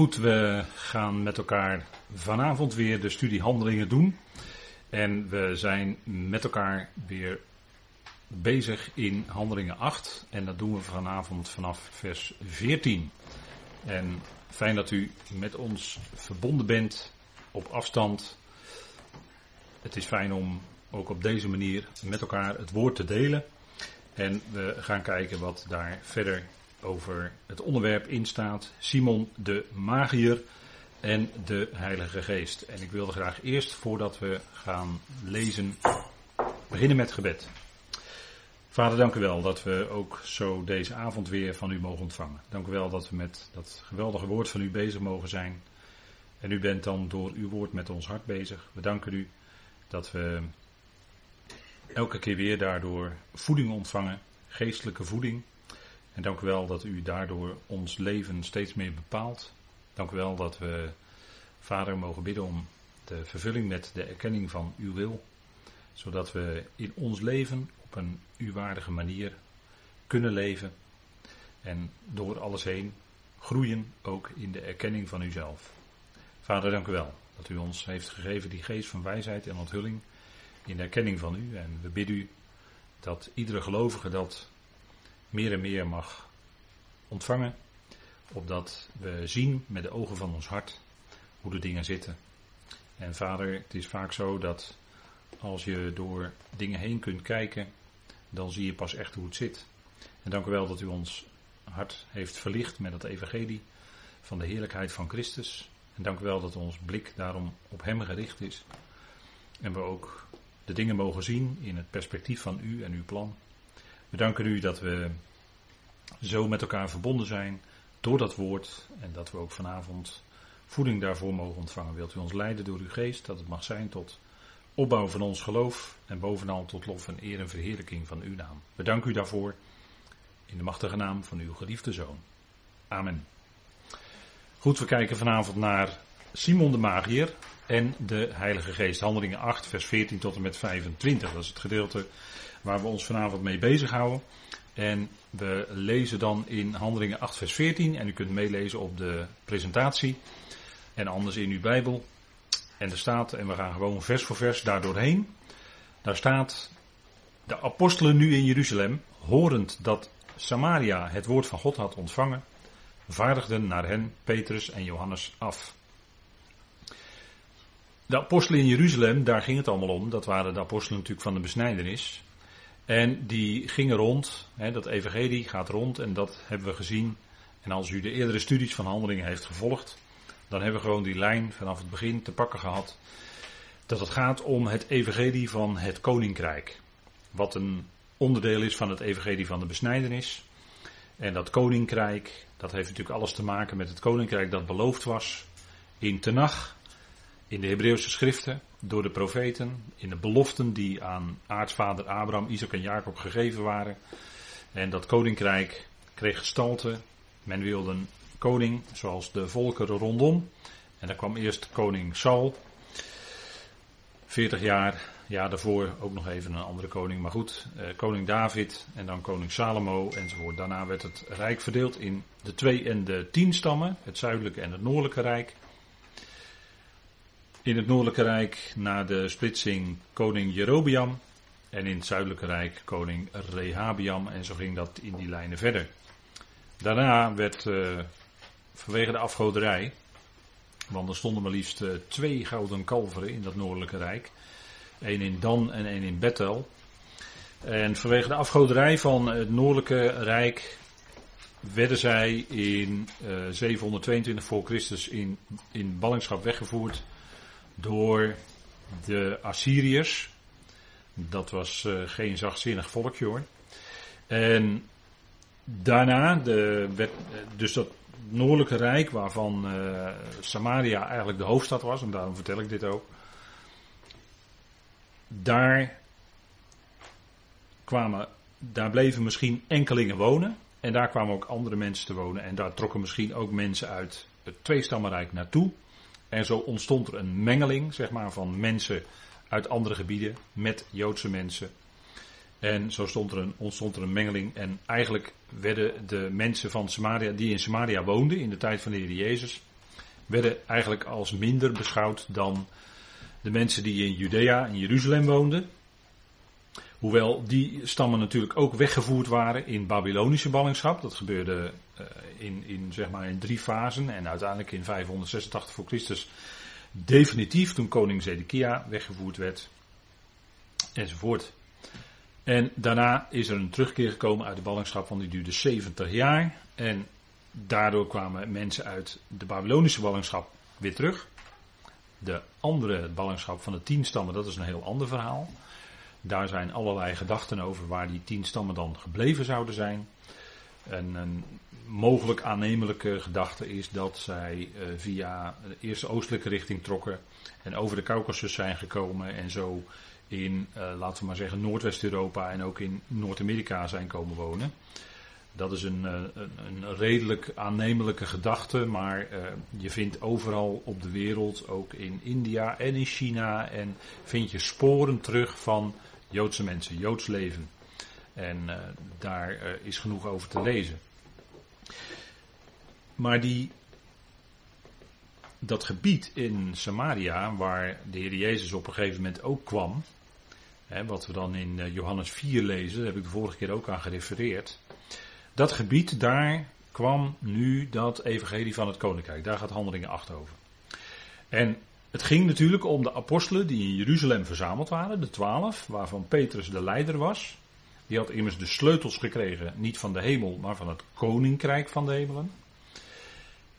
Goed, we gaan met elkaar vanavond weer de studie handelingen doen. En we zijn met elkaar weer bezig in handelingen 8. En dat doen we vanavond vanaf vers 14. En fijn dat u met ons verbonden bent op afstand. Het is fijn om ook op deze manier met elkaar het woord te delen. En we gaan kijken wat daar verder over het onderwerp in staat. Simon de Magier en de Heilige Geest. En ik wilde graag eerst, voordat we gaan lezen, beginnen met gebed. Vader, dank u wel dat we ook zo deze avond weer van u mogen ontvangen. Dank u wel dat we met dat geweldige woord van u bezig mogen zijn. En u bent dan door uw woord met ons hart bezig. We danken u dat we elke keer weer daardoor voeding ontvangen, geestelijke voeding. En dank u wel dat u daardoor ons leven steeds meer bepaalt. Dank u wel dat we, Vader, mogen bidden om de vervulling met de erkenning van uw wil. Zodat we in ons leven op een u waardige manier kunnen leven. En door alles heen groeien ook in de erkenning van uzelf. Vader, dank u wel dat u ons heeft gegeven die geest van wijsheid en onthulling in erkenning van u. En we bidden u dat iedere gelovige dat meer en meer mag ontvangen. Opdat we zien met de ogen van ons hart hoe de dingen zitten. En vader, het is vaak zo dat als je door dingen heen kunt kijken, dan zie je pas echt hoe het zit. En dank u wel dat u ons hart heeft verlicht met het evangelie van de heerlijkheid van Christus. En dank u wel dat ons blik daarom op Hem gericht is. En we ook de dingen mogen zien in het perspectief van U en Uw plan. We danken U dat we zo met elkaar verbonden zijn door dat woord en dat we ook vanavond voeding daarvoor mogen ontvangen. Wilt u ons leiden door uw geest, dat het mag zijn tot opbouw van ons geloof en bovenal tot lof en eer en verheerlijking van uw naam. We danken u daarvoor in de machtige naam van uw geliefde zoon. Amen. Goed, we kijken vanavond naar Simon de Magier en de Heilige Geest. Handelingen 8, vers 14 tot en met 25. Dat is het gedeelte waar we ons vanavond mee bezighouden. En we lezen dan in Handelingen 8, vers 14. En u kunt meelezen op de presentatie. En anders in uw Bijbel. En er staat, en we gaan gewoon vers voor vers daar doorheen. Daar staat, de apostelen nu in Jeruzalem, horend dat Samaria het woord van God had ontvangen, vaardigden naar hen Petrus en Johannes af. De apostelen in Jeruzalem, daar ging het allemaal om. Dat waren de apostelen natuurlijk van de besnijdenis. En die gingen rond, hè, dat evangelie gaat rond en dat hebben we gezien. En als u de eerdere studies van handelingen heeft gevolgd, dan hebben we gewoon die lijn vanaf het begin te pakken gehad. Dat het gaat om het evangelie van het koninkrijk. Wat een onderdeel is van het evangelie van de besnijdenis. En dat koninkrijk, dat heeft natuurlijk alles te maken met het koninkrijk dat beloofd was in Tenach, in de Hebreeuwse schriften, door de profeten, in de beloften die aan aartsvader Abraham, Isaac en Jacob gegeven waren. En dat koninkrijk kreeg gestalte. Men wilde een koning zoals de volkeren rondom. En dan kwam eerst koning Saul. 40 jaar, ja daarvoor ook nog even een andere koning. Maar goed, eh, koning David en dan koning Salomo enzovoort. Daarna werd het rijk verdeeld in de twee en de tien stammen. Het zuidelijke en het noordelijke rijk. In het Noordelijke Rijk na de splitsing koning Jerobiam. En in het Zuidelijke Rijk koning Rehabiam. En zo ging dat in die lijnen verder. Daarna werd uh, vanwege de afgoderij. Want er stonden maar liefst uh, twee gouden kalveren in dat Noordelijke Rijk. Eén in Dan en één in Bethel. En vanwege de afgoderij van het Noordelijke Rijk werden zij in uh, eh, 722 voor Christus in, in ballingschap weggevoerd door de Assyriërs. Dat was uh, geen zachtzinnig volkje hoor. En daarna, de, werd, dus dat noordelijke rijk waarvan uh, Samaria eigenlijk de hoofdstad was, en daarom vertel ik dit ook. Daar kwamen, daar bleven misschien enkelingen wonen. En daar kwamen ook andere mensen te wonen. En daar trokken misschien ook mensen uit het Tweestammenrijk naartoe. En zo ontstond er een mengeling, zeg maar, van mensen uit andere gebieden met Joodse mensen. En zo stond er een, ontstond er een mengeling. En eigenlijk werden de mensen van Samaria, die in Samaria woonden in de tijd van de Heer Jezus, werden eigenlijk als minder beschouwd dan de mensen die in Judea, in Jeruzalem woonden. Hoewel die stammen natuurlijk ook weggevoerd waren in Babylonische ballingschap. Dat gebeurde uh, in, in, zeg maar in drie fasen. En uiteindelijk in 586 voor Christus definitief toen koning Zedekia weggevoerd werd. Enzovoort. En daarna is er een terugkeer gekomen uit de ballingschap, want die duurde 70 jaar. En daardoor kwamen mensen uit de Babylonische ballingschap weer terug. De andere ballingschap van de tien stammen, dat is een heel ander verhaal. Daar zijn allerlei gedachten over waar die tien stammen dan gebleven zouden zijn. En een mogelijk aannemelijke gedachte is dat zij uh, via de eerste oostelijke richting trokken en over de Caucasus zijn gekomen en zo in, uh, laten we maar zeggen, Noordwest-Europa en ook in Noord-Amerika zijn komen wonen. Dat is een, een, een redelijk aannemelijke gedachte, maar je vindt overal op de wereld, ook in India en in China, en vind je sporen terug van Joodse mensen, Joods leven. En uh, daar uh, is genoeg over te lezen. Maar die, dat gebied in Samaria, waar de Heer Jezus op een gegeven moment ook kwam, hè, wat we dan in uh, Johannes 4 lezen, daar heb ik de vorige keer ook aan gerefereerd. Dat gebied, daar kwam nu dat evangelie van het koninkrijk. Daar gaat handelingen 8 over. En het ging natuurlijk om de apostelen die in Jeruzalem verzameld waren, de twaalf, waarvan Petrus de leider was. Die had immers de sleutels gekregen, niet van de hemel, maar van het koninkrijk van de hemelen.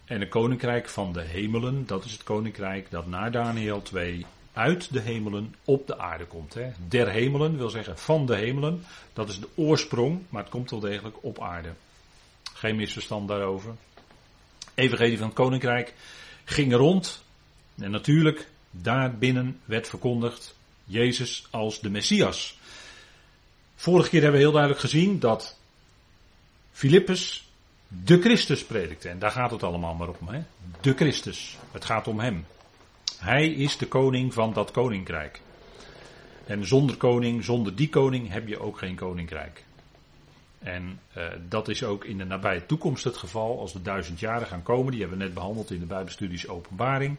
En het koninkrijk van de hemelen, dat is het koninkrijk dat na Daniel 2 uit de hemelen op de aarde komt. Hè. Der hemelen wil zeggen van de hemelen. Dat is de oorsprong, maar het komt wel degelijk op aarde. Geen misverstand daarover. Evangelie van het koninkrijk ging rond. En natuurlijk, daarbinnen werd verkondigd Jezus als de Messias. Vorige keer hebben we heel duidelijk gezien dat Filippus de Christus predikte. En daar gaat het allemaal maar om. Hè? De Christus. Het gaat om hem. Hij is de koning van dat koninkrijk. En zonder koning, zonder die koning heb je ook geen koninkrijk. En uh, dat is ook in de nabije toekomst het geval als de duizend jaren gaan komen. Die hebben we net behandeld in de Bijbelstudies Openbaring.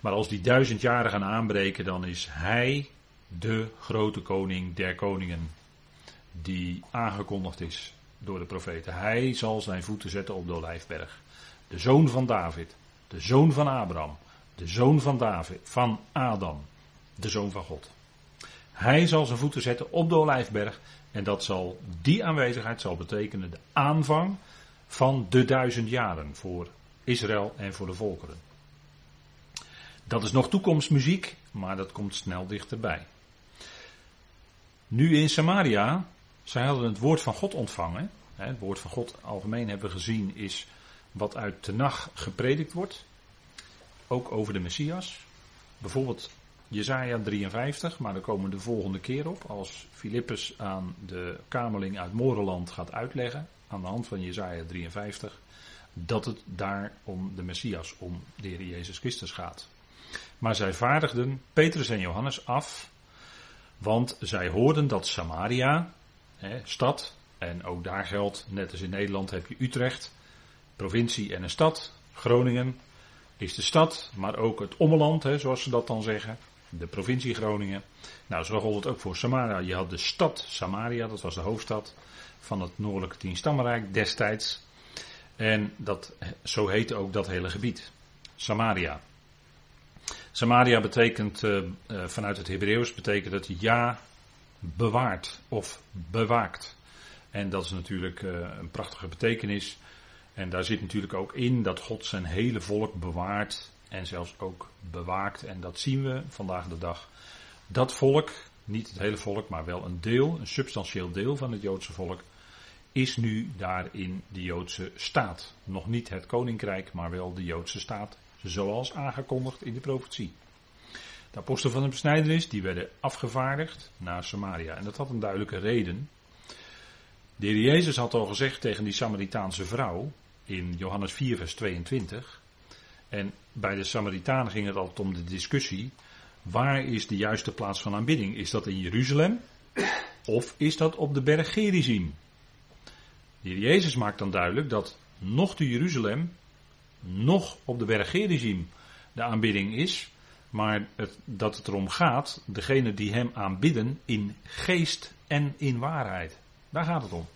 Maar als die duizend jaren gaan aanbreken, dan is hij de grote koning der koningen. Die aangekondigd is door de profeten. Hij zal zijn voeten zetten op de Olijfberg. De zoon van David. De zoon van Abraham. De zoon van David. Van Adam. De zoon van God. Hij zal zijn voeten zetten op de Olijfberg. En dat zal, die aanwezigheid zal betekenen de aanvang van de duizend jaren voor Israël en voor de volkeren. Dat is nog toekomstmuziek, maar dat komt snel dichterbij. Nu in Samaria, zij hadden het woord van God ontvangen. Het woord van God algemeen hebben we gezien is wat uit Tenach gepredikt wordt. Ook over de Messias. Bijvoorbeeld Jezaja 53, maar daar komen we de volgende keer op. Als Filippus aan de kamerling uit Moreland gaat uitleggen, aan de hand van Jezaja 53, dat het daar om de Messias, om de Heer Jezus Christus gaat. Maar zij vaardigden Petrus en Johannes af, want zij hoorden dat Samaria, hè, stad, en ook daar geldt, net als in Nederland heb je Utrecht, provincie en een stad. Groningen is de stad, maar ook het ommeland, hè, zoals ze dat dan zeggen. De provincie Groningen. Nou, zo gold het ook voor Samaria. Je had de stad Samaria, dat was de hoofdstad van het noordelijke tienstammenrijk destijds. En dat, zo heette ook dat hele gebied. Samaria. Samaria betekent uh, uh, vanuit het Hebreeuws betekent het ja bewaard of bewaakt. En dat is natuurlijk uh, een prachtige betekenis. En daar zit natuurlijk ook in dat God zijn hele volk bewaart en zelfs ook bewaakt. En dat zien we vandaag de dag. Dat volk, niet het hele volk, maar wel een deel, een substantieel deel van het Joodse volk, is nu daar in de Joodse staat. Nog niet het koninkrijk, maar wel de Joodse staat zoals aangekondigd in de profetie. De apostelen van de besnijdenis, die werden afgevaardigd naar Samaria. En dat had een duidelijke reden. De heer Jezus had al gezegd tegen die Samaritaanse vrouw in Johannes 4, vers 22. En bij de Samaritanen ging het altijd om de discussie. Waar is de juiste plaats van aanbidding? Is dat in Jeruzalem? Of is dat op de berg Gerizim? De heer Jezus maakt dan duidelijk dat nog te Jeruzalem nog op de berg de aanbidding is, maar het, dat het erom gaat, degene die hem aanbidden in geest en in waarheid. Daar gaat het om.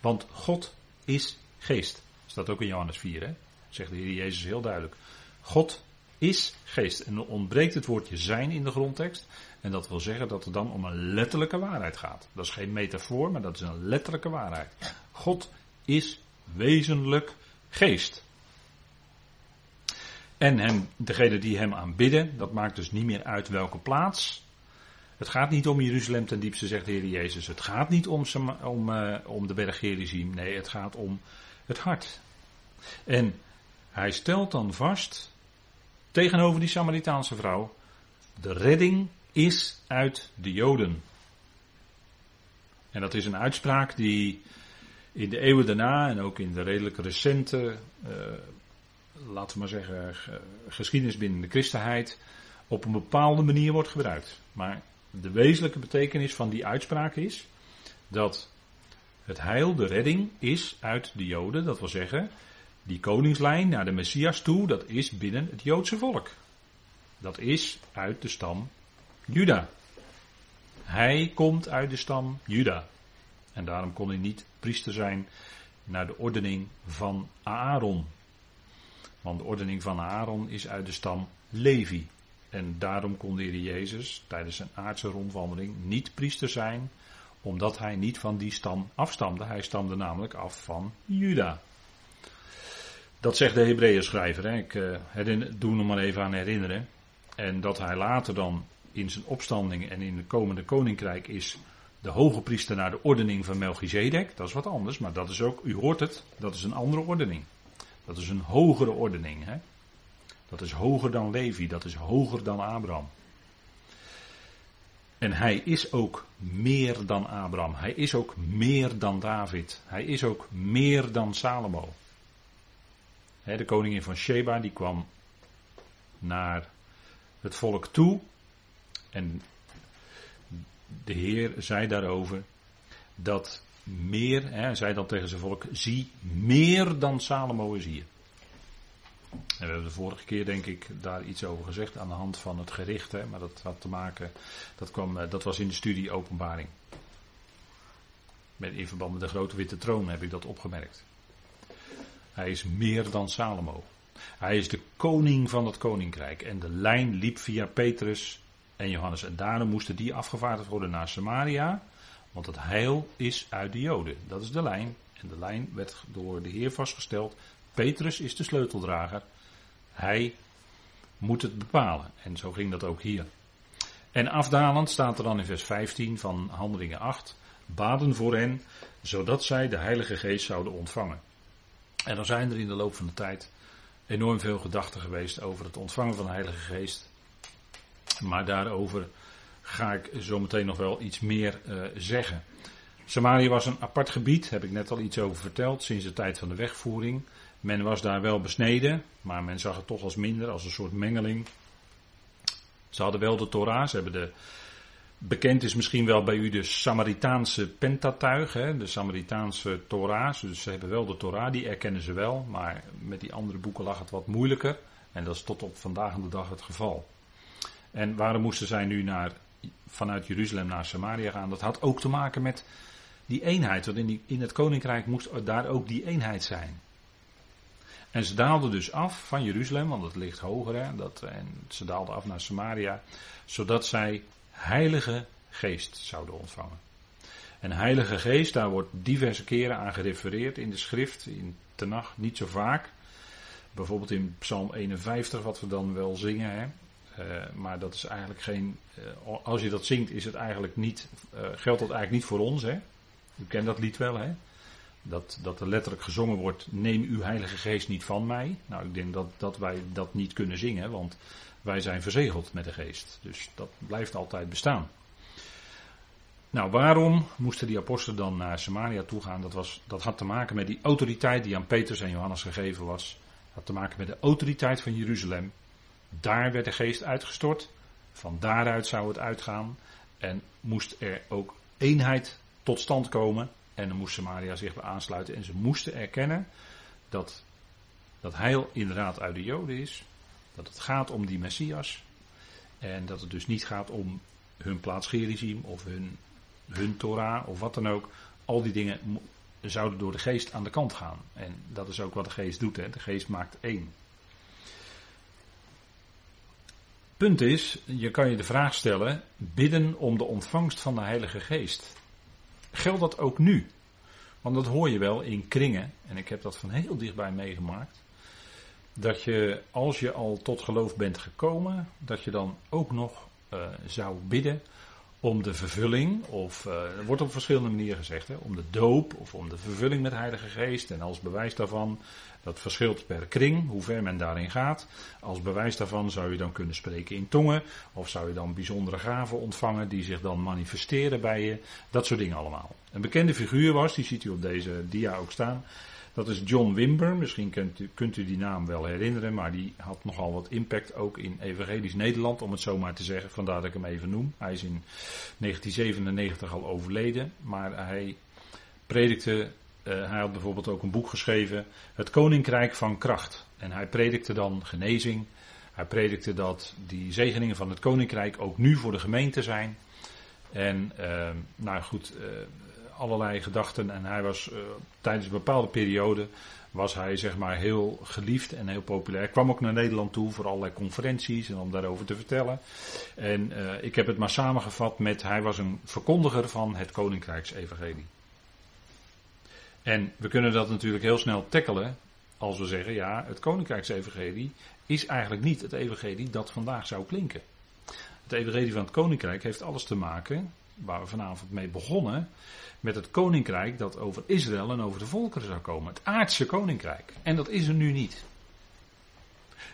Want God is geest. Staat ook in Johannes 4, hè? zegt de Heer Jezus heel duidelijk. God is geest. En er ontbreekt het woordje zijn in de grondtekst. En dat wil zeggen dat het dan om een letterlijke waarheid gaat. Dat is geen metafoor, maar dat is een letterlijke waarheid. God is wezenlijk geest. En hem, degene die hem aanbidden, dat maakt dus niet meer uit welke plaats. Het gaat niet om Jeruzalem ten diepste, zegt de Heer Jezus. Het gaat niet om, om, uh, om de berg Gerizim. Nee, het gaat om het hart. En hij stelt dan vast tegenover die Samaritaanse vrouw: de redding is uit de Joden. En dat is een uitspraak die in de eeuwen daarna en ook in de redelijk recente, uh, laten we maar zeggen, geschiedenis binnen de christenheid op een bepaalde manier wordt gebruikt. Maar de wezenlijke betekenis van die uitspraak is dat het heil, de redding, is uit de Joden. Dat wil zeggen, die koningslijn naar de Messias toe, dat is binnen het Joodse volk. Dat is uit de stam Juda. Hij komt uit de stam Juda. En daarom kon hij niet priester zijn naar de ordening van Aaron. Want de ordening van Aaron is uit de stam Levi. En daarom kon de Heer Jezus tijdens zijn aardse rondwandeling niet priester zijn, omdat hij niet van die stam afstamde. Hij stamde namelijk af van Juda. Dat zegt de Hebreeën schrijver. Ik uh, doe nog maar even aan herinneren. En dat hij later dan in zijn opstanding en in het komende koninkrijk is de hoge priester naar de ordening van Melchizedek. Dat is wat anders, maar dat is ook, u hoort het, dat is een andere ordening. Dat is een hogere ordening. Hè? Dat is hoger dan Levi, dat is hoger dan Abraham. En hij is ook meer dan Abraham. Hij is ook meer dan David. Hij is ook meer dan Salomo. de koningin van Sheba die kwam naar het volk toe. En de Heer zei daarover dat meer, hij zei dan tegen zijn volk, zie meer dan Salomo is hier. En we hebben de vorige keer denk ik daar iets over gezegd aan de hand van het gericht, hè, maar dat had te maken, dat, kwam, eh, dat was in de studie openbaring. Met, in verband met de grote witte troon heb ik dat opgemerkt. Hij is meer dan Salomo. Hij is de koning van het koninkrijk. En de lijn liep via Petrus en Johannes. En daarom moesten die afgevaardigd worden naar Samaria. Want het heil is uit de Joden. Dat is de lijn. En de lijn werd door de Heer vastgesteld. Petrus is de sleuteldrager. Hij moet het bepalen. En zo ging dat ook hier. En afdalend staat er dan in vers 15 van Handelingen 8. Baden voor hen, zodat zij de Heilige Geest zouden ontvangen. En dan zijn er in de loop van de tijd enorm veel gedachten geweest over het ontvangen van de Heilige Geest. Maar daarover ga ik zo meteen nog wel iets meer uh, zeggen. Samaria was een apart gebied, heb ik net al iets over verteld, sinds de tijd van de wegvoering. Men was daar wel besneden, maar men zag het toch als minder, als een soort mengeling. Ze hadden wel de Torah, ze hebben de. Bekend is misschien wel bij u de Samaritaanse Pentatuig, hè, de Samaritaanse Torah. Dus ze hebben wel de Torah, die erkennen ze wel, maar met die andere boeken lag het wat moeilijker. En dat is tot op vandaag de dag het geval. En waarom moesten zij nu naar, vanuit Jeruzalem naar Samaria gaan? Dat had ook te maken met die eenheid. Want in, die, in het koninkrijk moest daar ook die eenheid zijn. En ze daalden dus af van Jeruzalem, want het ligt hoger. Hè, dat, en ze daalden af naar Samaria, zodat zij Heilige Geest zouden ontvangen. En Heilige Geest, daar wordt diverse keren aan gerefereerd in de schrift, in Tenach niet zo vaak. Bijvoorbeeld in Psalm 51, wat we dan wel zingen. Hè. Uh, maar dat is eigenlijk geen. Uh, als je dat zingt, is het eigenlijk niet, uh, geldt dat eigenlijk niet voor ons. Hè? U kent dat lied wel, hè? Dat, dat er letterlijk gezongen wordt: Neem uw Heilige Geest niet van mij. Nou, ik denk dat, dat wij dat niet kunnen zingen, want wij zijn verzegeld met de Geest. Dus dat blijft altijd bestaan. Nou, waarom moesten die apostelen dan naar Samaria toe gaan? Dat, was, dat had te maken met die autoriteit die aan Petrus en Johannes gegeven was. Dat had te maken met de autoriteit van Jeruzalem. Daar werd de geest uitgestort. Van daaruit zou het uitgaan. En moest er ook eenheid tot stand komen. En dan moest Samaria zich bij aansluiten. En ze moesten erkennen dat dat heil inderdaad uit de Joden is. Dat het gaat om die Messias. En dat het dus niet gaat om hun plaatsgeregime of hun, hun Torah of wat dan ook. Al die dingen zouden door de geest aan de kant gaan. En dat is ook wat de geest doet. Hè. De geest maakt één. Punt is, je kan je de vraag stellen, bidden om de ontvangst van de Heilige Geest. Geldt dat ook nu? Want dat hoor je wel in kringen, en ik heb dat van heel dichtbij meegemaakt. Dat je, als je al tot geloof bent gekomen, dat je dan ook nog uh, zou bidden om de vervulling, of er wordt op verschillende manieren gezegd, hè, om de doop of om de vervulling met Heilige Geest. En als bewijs daarvan, dat verschilt per kring, hoe ver men daarin gaat. Als bewijs daarvan zou je dan kunnen spreken in tongen, of zou je dan bijzondere gaven ontvangen die zich dan manifesteren bij je. Dat soort dingen allemaal. Een bekende figuur was, die ziet u op deze dia ook staan, dat is John Wimber. Misschien kunt u, kunt u die naam wel herinneren, maar die had nogal wat impact ook in evangelisch Nederland, om het zo maar te zeggen. Vandaar dat ik hem even noem. Hij is in 1997 al overleden, maar hij predikte, uh, hij had bijvoorbeeld ook een boek geschreven, Het Koninkrijk van Kracht. En hij predikte dan genezing. Hij predikte dat die zegeningen van het Koninkrijk ook nu voor de gemeente zijn. En uh, nou goed, uh, allerlei gedachten. En hij was uh, tijdens een bepaalde periode was hij zeg maar heel geliefd en heel populair. Hij kwam ook naar Nederland toe voor allerlei conferenties en om daarover te vertellen. En uh, ik heb het maar samengevat met hij was een verkondiger van het Koninkrijksevangelie. En we kunnen dat natuurlijk heel snel tackelen als we zeggen ja, het Koninkrijksevangelie is eigenlijk niet het evangelie dat vandaag zou klinken. Het evangelie van het Koninkrijk heeft alles te maken, waar we vanavond mee begonnen, met het koninkrijk dat over Israël en over de volkeren zou komen. Het aardse koninkrijk. En dat is er nu niet.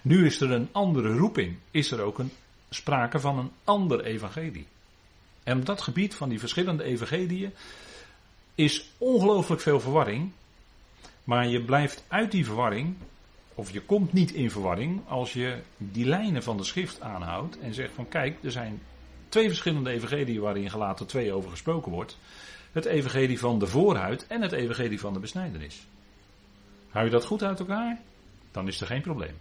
Nu is er een andere roeping. Is er ook een sprake van een ander evangelie. En op dat gebied van die verschillende evangeliën is ongelooflijk veel verwarring. Maar je blijft uit die verwarring, of je komt niet in verwarring, als je die lijnen van de schrift aanhoudt en zegt van kijk, er zijn twee verschillende evangeliën waarin gelaten twee over gesproken wordt het evangelie van de voorhuid en het evangelie van de besnijdenis. Hou je dat goed uit elkaar? Dan is er geen probleem.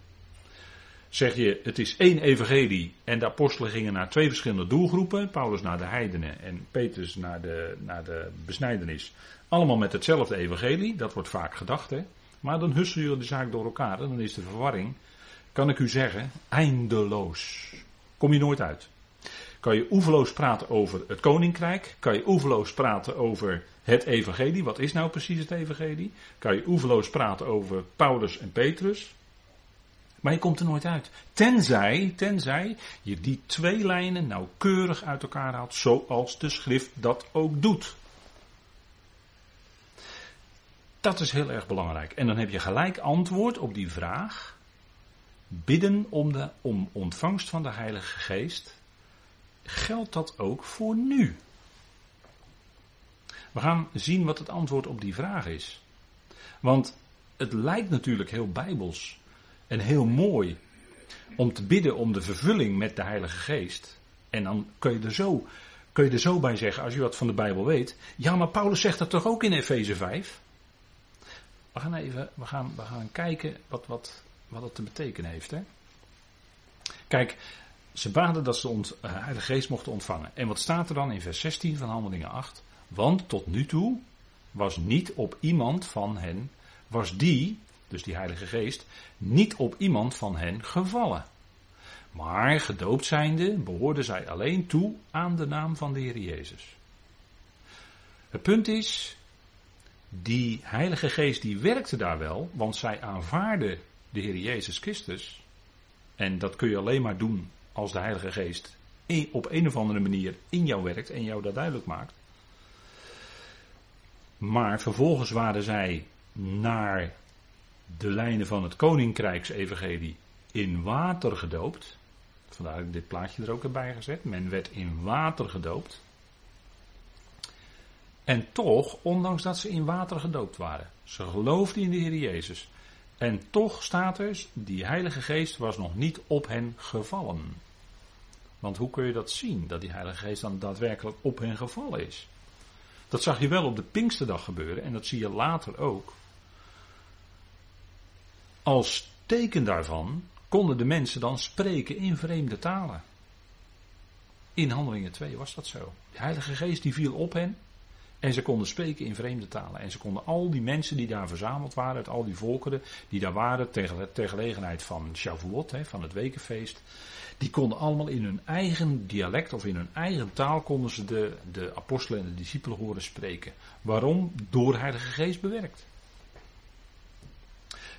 Zeg je, het is één evangelie en de apostelen gingen naar twee verschillende doelgroepen. Paulus naar de heidenen en Petrus naar de, naar de besnijdenis. Allemaal met hetzelfde evangelie, dat wordt vaak gedacht. Hè? Maar dan husselen jullie de zaak door elkaar en dan is de verwarring, kan ik u zeggen, eindeloos. Kom je nooit uit. Kan je oeverloos praten over het koninkrijk? Kan je oeverloos praten over het evangelie? Wat is nou precies het evangelie? Kan je oeverloos praten over Paulus en Petrus? Maar je komt er nooit uit. Tenzij, tenzij je die twee lijnen nauwkeurig uit elkaar haalt, zoals de schrift dat ook doet. Dat is heel erg belangrijk. En dan heb je gelijk antwoord op die vraag. Bidden om de om ontvangst van de Heilige Geest geldt dat ook voor nu? We gaan zien wat het antwoord op die vraag is. Want het lijkt natuurlijk heel bijbels en heel mooi om te bidden om de vervulling met de Heilige Geest. En dan kun je er zo, kun je er zo bij zeggen, als je wat van de Bijbel weet. Ja, maar Paulus zegt dat toch ook in Efeze 5? We gaan even we gaan, we gaan kijken wat, wat, wat het te betekenen heeft. Hè? Kijk, ze baden dat ze ont, uh, Heilige Geest mochten ontvangen. En wat staat er dan in vers 16 van Handelingen 8? Want tot nu toe was niet op iemand van hen, was die, dus die Heilige Geest, niet op iemand van hen gevallen. Maar gedoopt zijnde behoorden zij alleen toe aan de naam van de Heer Jezus. Het punt is, die Heilige Geest die werkte daar wel, want zij aanvaarden de Heer Jezus Christus. En dat kun je alleen maar doen als de Heilige Geest op een of andere manier in jou werkt en jou dat duidelijk maakt. Maar vervolgens waren zij naar de lijnen van het Koninkrijksevangelie in water gedoopt. Vandaar heb ik dit plaatje er ook erbij gezet. Men werd in water gedoopt. En toch, ondanks dat ze in water gedoopt waren, ze geloofden in de Heer Jezus. En toch staat er, die Heilige Geest was nog niet op hen gevallen. Want hoe kun je dat zien, dat die Heilige Geest dan daadwerkelijk op hen gevallen is? Dat zag je wel op de Pinksterdag gebeuren en dat zie je later ook. als teken daarvan konden de mensen dan spreken in vreemde talen. In Handelingen 2 was dat zo. De Heilige Geest die viel op hen. En ze konden spreken in vreemde talen. En ze konden al die mensen die daar verzameld waren, uit al die volkeren die daar waren, ter, ter gelegenheid van Shavuot, hè, van het wekenfeest. Die konden allemaal in hun eigen dialect of in hun eigen taal konden ze de, de apostelen en de discipelen horen spreken. Waarom? Door Heilige Geest bewerkt.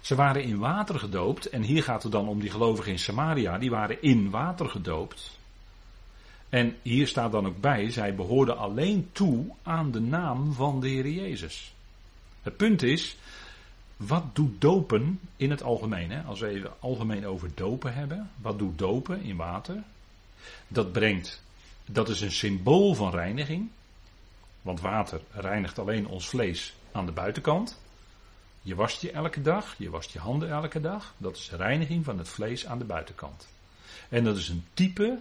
Ze waren in water gedoopt en hier gaat het dan om die gelovigen in Samaria, die waren in water gedoopt. En hier staat dan ook bij, zij behoorden alleen toe aan de naam van de Heer Jezus. Het punt is, wat doet dopen in het algemeen? Hè? Als we even algemeen over dopen hebben, wat doet dopen in water? Dat brengt, dat is een symbool van reiniging. Want water reinigt alleen ons vlees aan de buitenkant. Je wast je elke dag, je wast je handen elke dag. Dat is reiniging van het vlees aan de buitenkant. En dat is een type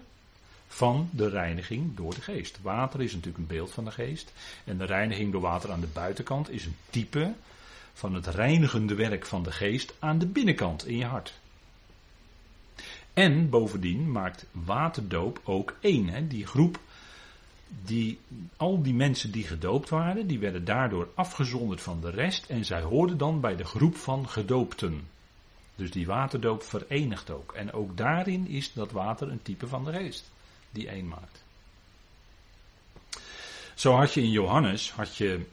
van de reiniging door de geest. Water is natuurlijk een beeld van de geest. En de reiniging door water aan de buitenkant is een type van het reinigende werk van de geest aan de binnenkant in je hart. En bovendien maakt waterdoop ook één. Hè? Die groep, die, al die mensen die gedoopt waren, die werden daardoor afgezonderd van de rest. En zij hoorden dan bij de groep van gedoopten. Dus die waterdoop verenigt ook. En ook daarin is dat water een type van de geest die één maakt. Zo had je in Johannes, had je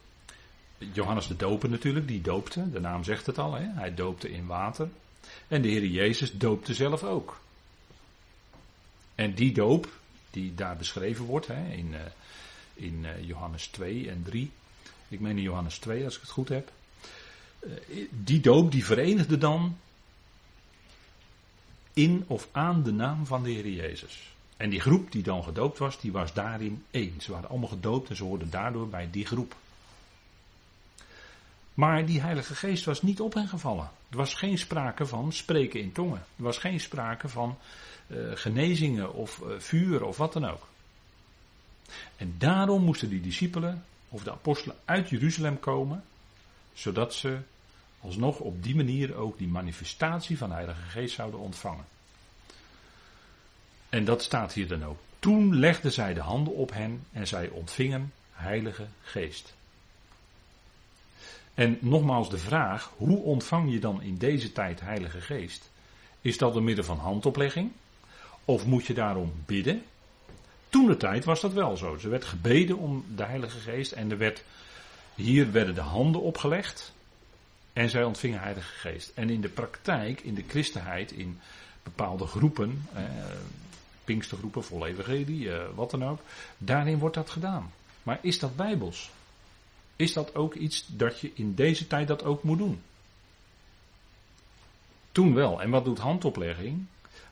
Johannes de Doper natuurlijk, die doopte, de naam zegt het al, hè? hij doopte in water. En de Heer Jezus doopte zelf ook. En die doop, die daar beschreven wordt hè, in, uh, in uh, Johannes 2 en 3, ik meen in Johannes 2 als ik het goed heb, uh, die doop die verenigde dan in of aan de naam van de Heer Jezus. En die groep die dan gedoopt was, die was daarin één. Ze waren allemaal gedoopt en ze hoorden daardoor bij die groep. Maar die Heilige Geest was niet op hen gevallen. Er was geen sprake van spreken in tongen. Er was geen sprake van uh, genezingen of uh, vuur of wat dan ook. En daarom moesten die discipelen of de apostelen uit Jeruzalem komen, zodat ze alsnog op die manier ook die manifestatie van de Heilige Geest zouden ontvangen. En dat staat hier dan ook. Toen legden zij de handen op hen en zij ontvingen Heilige Geest. En nogmaals de vraag, hoe ontvang je dan in deze tijd Heilige Geest? Is dat door middel van handoplegging? Of moet je daarom bidden? Toen de tijd was dat wel zo. Er werd gebeden om de Heilige Geest en er werd, hier werden de handen opgelegd en zij ontvingen Heilige Geest. En in de praktijk, in de christenheid, in bepaalde groepen, eh, Pinkstergroepen, vol evangelie, eh, wat dan ook. Daarin wordt dat gedaan. Maar is dat bijbels? Is dat ook iets dat je in deze tijd dat ook moet doen? Toen wel. En wat doet handoplegging?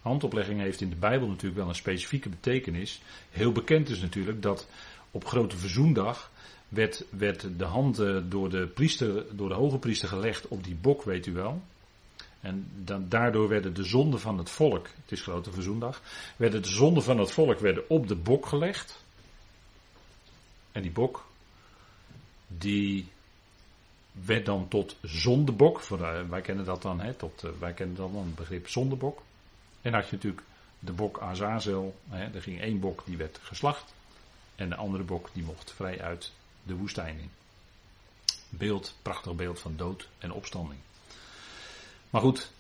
Handoplegging heeft in de Bijbel natuurlijk wel een specifieke betekenis. Heel bekend is natuurlijk dat op Grote Verzoendag werd, werd de hand door de, priester, door de hoge priester gelegd op die bok, weet u wel. En daardoor werden de zonden van het volk, het is grote verzoendag, werden de zonden van het volk werden op de bok gelegd. En die bok, die werd dan tot zondebok. Uh, wij kennen dat dan, hè, tot, uh, wij kennen dan het begrip zondebok. En had je natuurlijk de bok Azazel. Hè, er ging één bok die werd geslacht. En de andere bok die mocht vrij uit de woestijn in. Beeld, prachtig beeld van dood en opstanding. Maar goed,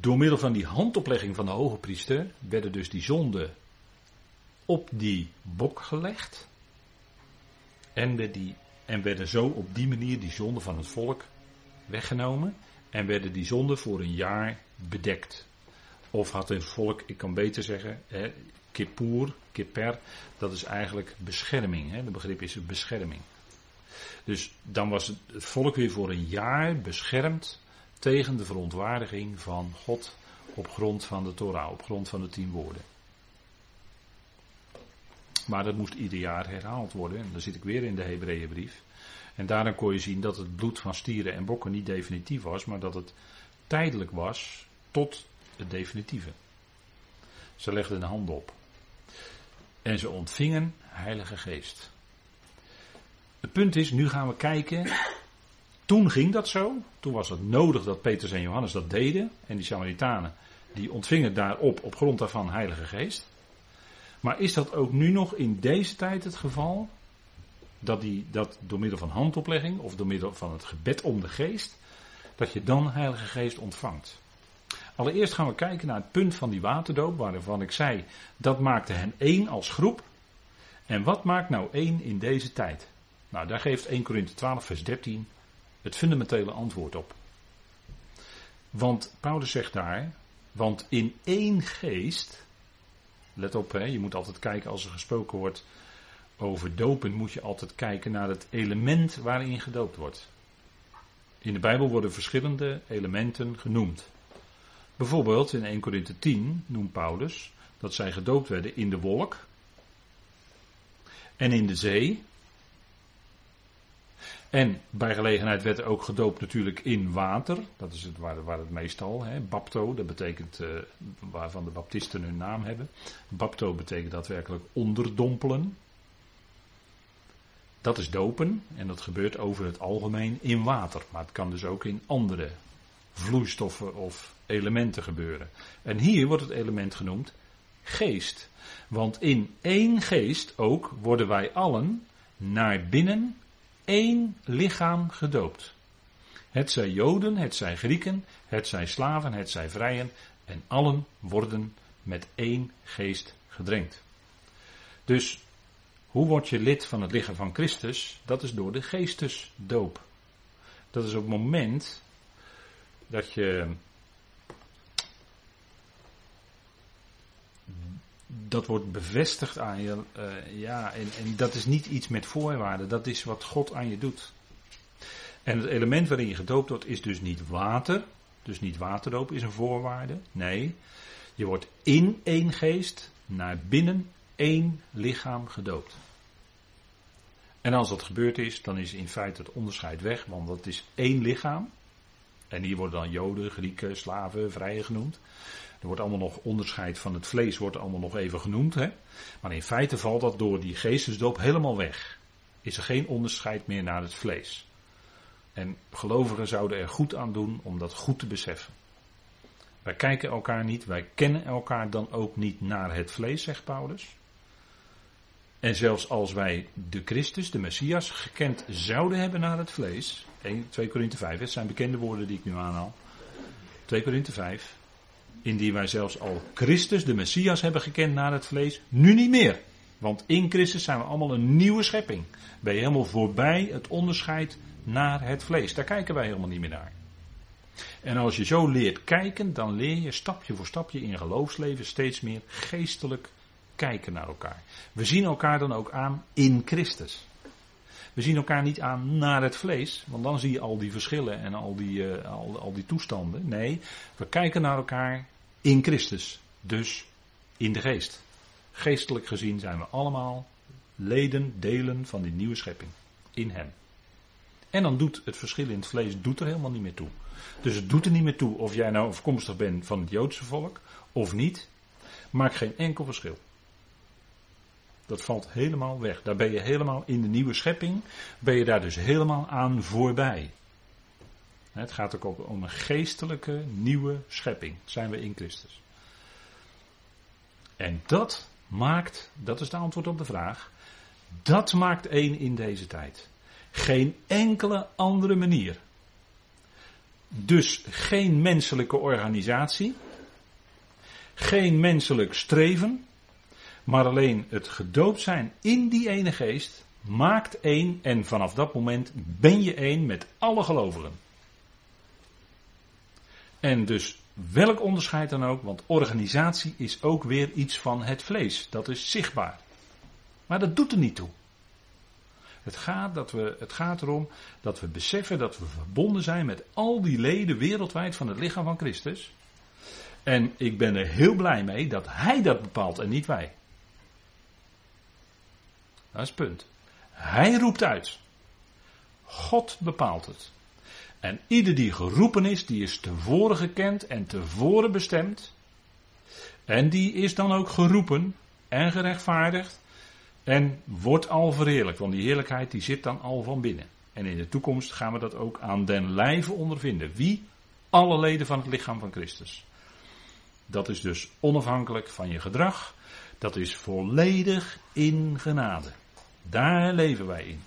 door middel van die handoplegging van de hoge priester werden dus die zonden op die bok gelegd. En, die, en werden zo op die manier die zonden van het volk weggenomen. En werden die zonden voor een jaar bedekt. Of had het volk, ik kan beter zeggen, hè, kippur, kipper, dat is eigenlijk bescherming. Hè, de begrip is bescherming. Dus dan was het volk weer voor een jaar beschermd tegen de verontwaardiging van God op grond van de Torah, op grond van de tien woorden. Maar dat moest ieder jaar herhaald worden. En dan zit ik weer in de Hebreeënbrief. En daarin kon je zien dat het bloed van stieren en bokken niet definitief was, maar dat het tijdelijk was tot het definitieve. Ze legden de hand op. En ze ontvingen Heilige Geest. Het punt is, nu gaan we kijken Toen ging dat zo. Toen was het nodig dat Petrus en Johannes dat deden. En die Samaritanen, die ontvingen daarop, op grond daarvan, Heilige Geest. Maar is dat ook nu nog in deze tijd het geval? Dat, die, dat door middel van handoplegging of door middel van het gebed om de geest, dat je dan Heilige Geest ontvangt. Allereerst gaan we kijken naar het punt van die waterdoop, waarvan ik zei, dat maakte hen één als groep. En wat maakt nou één in deze tijd? Nou, daar geeft 1 Korinthe 12, vers 13 het fundamentele antwoord op. Want Paulus zegt daar, want in één geest, let op, hè, je moet altijd kijken als er gesproken wordt over dopen, moet je altijd kijken naar het element waarin gedoopt wordt. In de Bijbel worden verschillende elementen genoemd. Bijvoorbeeld in 1 Korinthe 10 noemt Paulus dat zij gedoopt werden in de wolk en in de zee. En bij gelegenheid werd er ook gedoopt natuurlijk in water. Dat is het waar, waar het meestal, hè, bapto, dat betekent uh, waarvan de baptisten hun naam hebben. Bapto betekent daadwerkelijk onderdompelen. Dat is dopen en dat gebeurt over het algemeen in water. Maar het kan dus ook in andere vloeistoffen of elementen gebeuren. En hier wordt het element genoemd geest. Want in één geest ook worden wij allen naar binnen één lichaam gedoopt. Het zij Joden, het zij Grieken, het zij slaven, het zij vrijen en allen worden met één geest gedrenkt. Dus hoe word je lid van het lichaam van Christus? Dat is door de geestesdoop. Dat is op het moment dat je dat wordt bevestigd aan je. Uh, ja, en, en, dat is niet iets met voorwaarden. Dat is wat God aan je doet. En het element waarin je gedoopt wordt is dus niet water. Dus niet waterdoop is een voorwaarde. Nee, je wordt in één geest naar binnen één lichaam gedoopt. En als dat gebeurd is, dan is in feite het onderscheid weg, want dat is één lichaam. En hier worden dan Joden, Grieken, Slaven, Vrije genoemd. Er wordt allemaal nog onderscheid van het vlees, wordt allemaal nog even genoemd. Hè? Maar in feite valt dat door die geestesdoop helemaal weg. Is er geen onderscheid meer naar het vlees. En gelovigen zouden er goed aan doen om dat goed te beseffen. Wij kijken elkaar niet, wij kennen elkaar dan ook niet naar het vlees, zegt Paulus. En zelfs als wij de Christus, de Messias, gekend zouden hebben naar het vlees. 1, 2 Korinthe 5, het zijn bekende woorden die ik nu aanhaal. 2 Korinthe 5. Indien wij zelfs al Christus, de Messias, hebben gekend naar het vlees, nu niet meer. Want in Christus zijn we allemaal een nieuwe schepping. Ben je helemaal voorbij het onderscheid naar het vlees. Daar kijken wij helemaal niet meer naar. En als je zo leert kijken, dan leer je stapje voor stapje in geloofsleven steeds meer geestelijk kijken naar elkaar. We zien elkaar dan ook aan in Christus. We zien elkaar niet aan naar het vlees, want dan zie je al die verschillen en al die, uh, al, al die toestanden. Nee, we kijken naar elkaar in Christus, dus in de geest. Geestelijk gezien zijn we allemaal leden, delen van die nieuwe schepping in Hem. En dan doet het verschil in het vlees doet er helemaal niet meer toe. Dus het doet er niet meer toe of jij nou afkomstig bent van het Joodse volk of niet. Maakt geen enkel verschil. Dat valt helemaal weg. Daar ben je helemaal in de nieuwe schepping, ben je daar dus helemaal aan voorbij. Het gaat ook om een geestelijke nieuwe schepping. zijn we in Christus. En dat maakt, dat is de antwoord op de vraag, dat maakt één in deze tijd. Geen enkele andere manier. Dus geen menselijke organisatie, geen menselijk streven, maar alleen het gedoopt zijn in die ene geest maakt één en vanaf dat moment ben je één met alle gelovigen. En dus welk onderscheid dan ook, want organisatie is ook weer iets van het vlees. Dat is zichtbaar. Maar dat doet er niet toe. Het gaat, dat we, het gaat erom dat we beseffen dat we verbonden zijn met al die leden wereldwijd van het lichaam van Christus. En ik ben er heel blij mee dat Hij dat bepaalt en niet wij. Dat is het punt. Hij roept uit. God bepaalt het. En ieder die geroepen is, die is tevoren gekend en tevoren bestemd. En die is dan ook geroepen en gerechtvaardigd. En wordt al verheerlijkt, want die heerlijkheid die zit dan al van binnen. En in de toekomst gaan we dat ook aan den lijve ondervinden. Wie? Alle leden van het lichaam van Christus. Dat is dus onafhankelijk van je gedrag. Dat is volledig in genade. Daar leven wij in.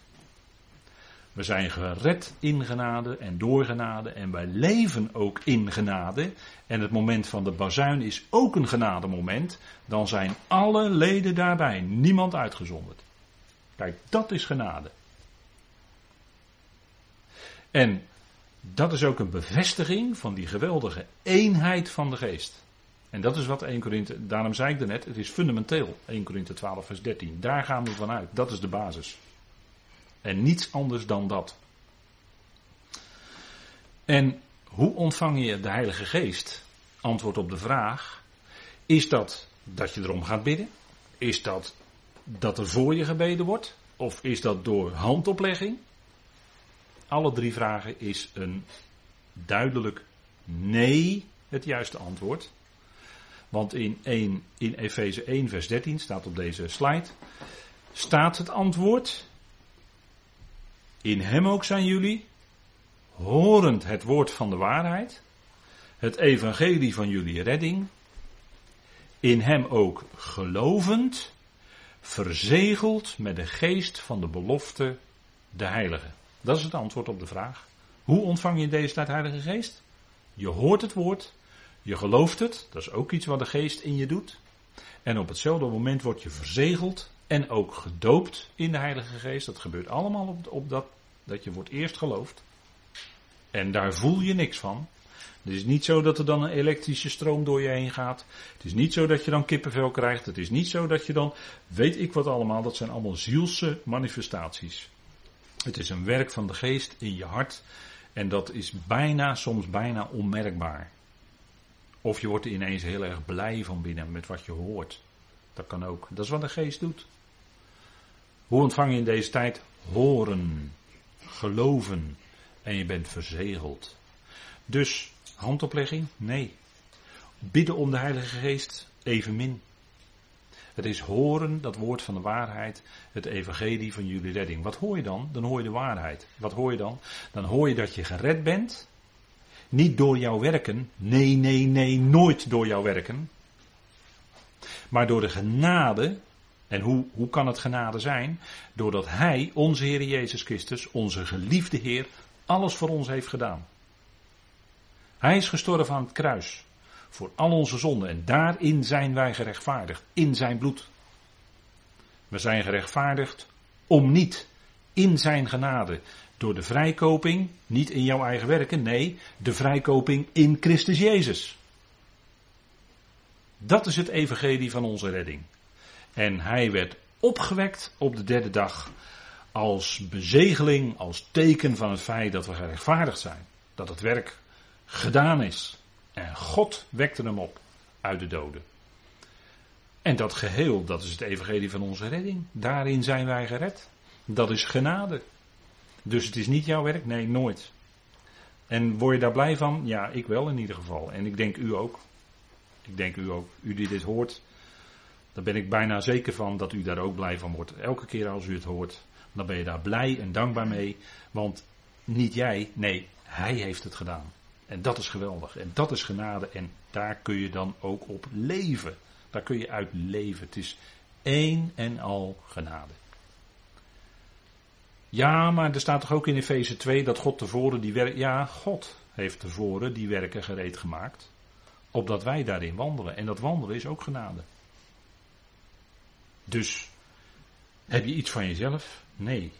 We zijn gered in genade en door genade en wij leven ook in genade. En het moment van de bazuin is ook een genademoment. Dan zijn alle leden daarbij, niemand uitgezonderd. Kijk, dat is genade. En dat is ook een bevestiging van die geweldige eenheid van de geest. En dat is wat 1 Korinthe, daarom zei ik er net, het is fundamenteel. 1 Korinthe 12 vers 13. Daar gaan we vanuit. Dat is de basis. En niets anders dan dat. En hoe ontvang je de Heilige Geest? Antwoord op de vraag. Is dat dat je erom gaat bidden? Is dat dat er voor je gebeden wordt? Of is dat door handoplegging? Alle drie vragen is een duidelijk nee het juiste antwoord. Want in, 1, in Efeze 1 vers 13 staat op deze slide, staat het antwoord, in hem ook zijn jullie, horend het woord van de waarheid, het evangelie van jullie redding, in hem ook gelovend, verzegeld met de geest van de belofte, de heilige. Dat is het antwoord op de vraag. Hoe ontvang je deze tijd Heilige Geest? Je hoort het woord, je gelooft het, dat is ook iets wat de geest in je doet. En op hetzelfde moment word je verzegeld en ook gedoopt in de Heilige Geest. Dat gebeurt allemaal op, op dat, dat je wordt eerst geloofd. En daar voel je niks van. Het is niet zo dat er dan een elektrische stroom door je heen gaat. Het is niet zo dat je dan kippenvel krijgt. Het is niet zo dat je dan, weet ik wat allemaal, dat zijn allemaal zielse manifestaties. Het is een werk van de geest in je hart. En dat is bijna, soms bijna onmerkbaar. Of je wordt ineens heel erg blij van binnen met wat je hoort. Dat kan ook. Dat is wat de geest doet. Hoe ontvang je in deze tijd? Horen, geloven en je bent verzegeld. Dus handoplegging? Nee. Bidden om de Heilige Geest? Evenmin. Het is horen, dat woord van de waarheid, het evangelie van jullie redding. Wat hoor je dan? Dan hoor je de waarheid. Wat hoor je dan? Dan hoor je dat je gered bent niet door jouw werken. Nee, nee, nee, nooit door jouw werken. Maar door de genade. En hoe, hoe kan het genade zijn? Doordat Hij, onze Heer Jezus Christus, onze geliefde Heer, alles voor ons heeft gedaan. Hij is gestorven aan het kruis. Voor al onze zonden. En daarin zijn wij gerechtvaardigd. In zijn bloed. We zijn gerechtvaardigd om niet in zijn genade door de vrijkoping, niet in jouw eigen werken, nee, de vrijkoping in Christus Jezus. Dat is het evangelie van onze redding. En hij werd opgewekt op de derde dag als bezegeling, als teken van het feit dat we gerechtvaardigd zijn. Dat het werk gedaan is. En God wekte hem op uit de doden. En dat geheel, dat is het evangelie van onze redding. Daarin zijn wij gered. Dat is genade. Dus het is niet jouw werk? Nee, nooit. En word je daar blij van? Ja, ik wel in ieder geval. En ik denk u ook. Ik denk u ook. U die dit hoort, daar ben ik bijna zeker van dat u daar ook blij van wordt. Elke keer als u het hoort, dan ben je daar blij en dankbaar mee. Want niet jij, nee, hij heeft het gedaan. En dat is geweldig. En dat is genade. En daar kun je dan ook op leven. Daar kun je uit leven. Het is één en al genade. Ja, maar er staat toch ook in Efeze 2 dat God tevoren die werken. Ja, God heeft tevoren die werken gereed gemaakt. Opdat wij daarin wandelen. En dat wandelen is ook genade. Dus, heb je iets van jezelf? Nee.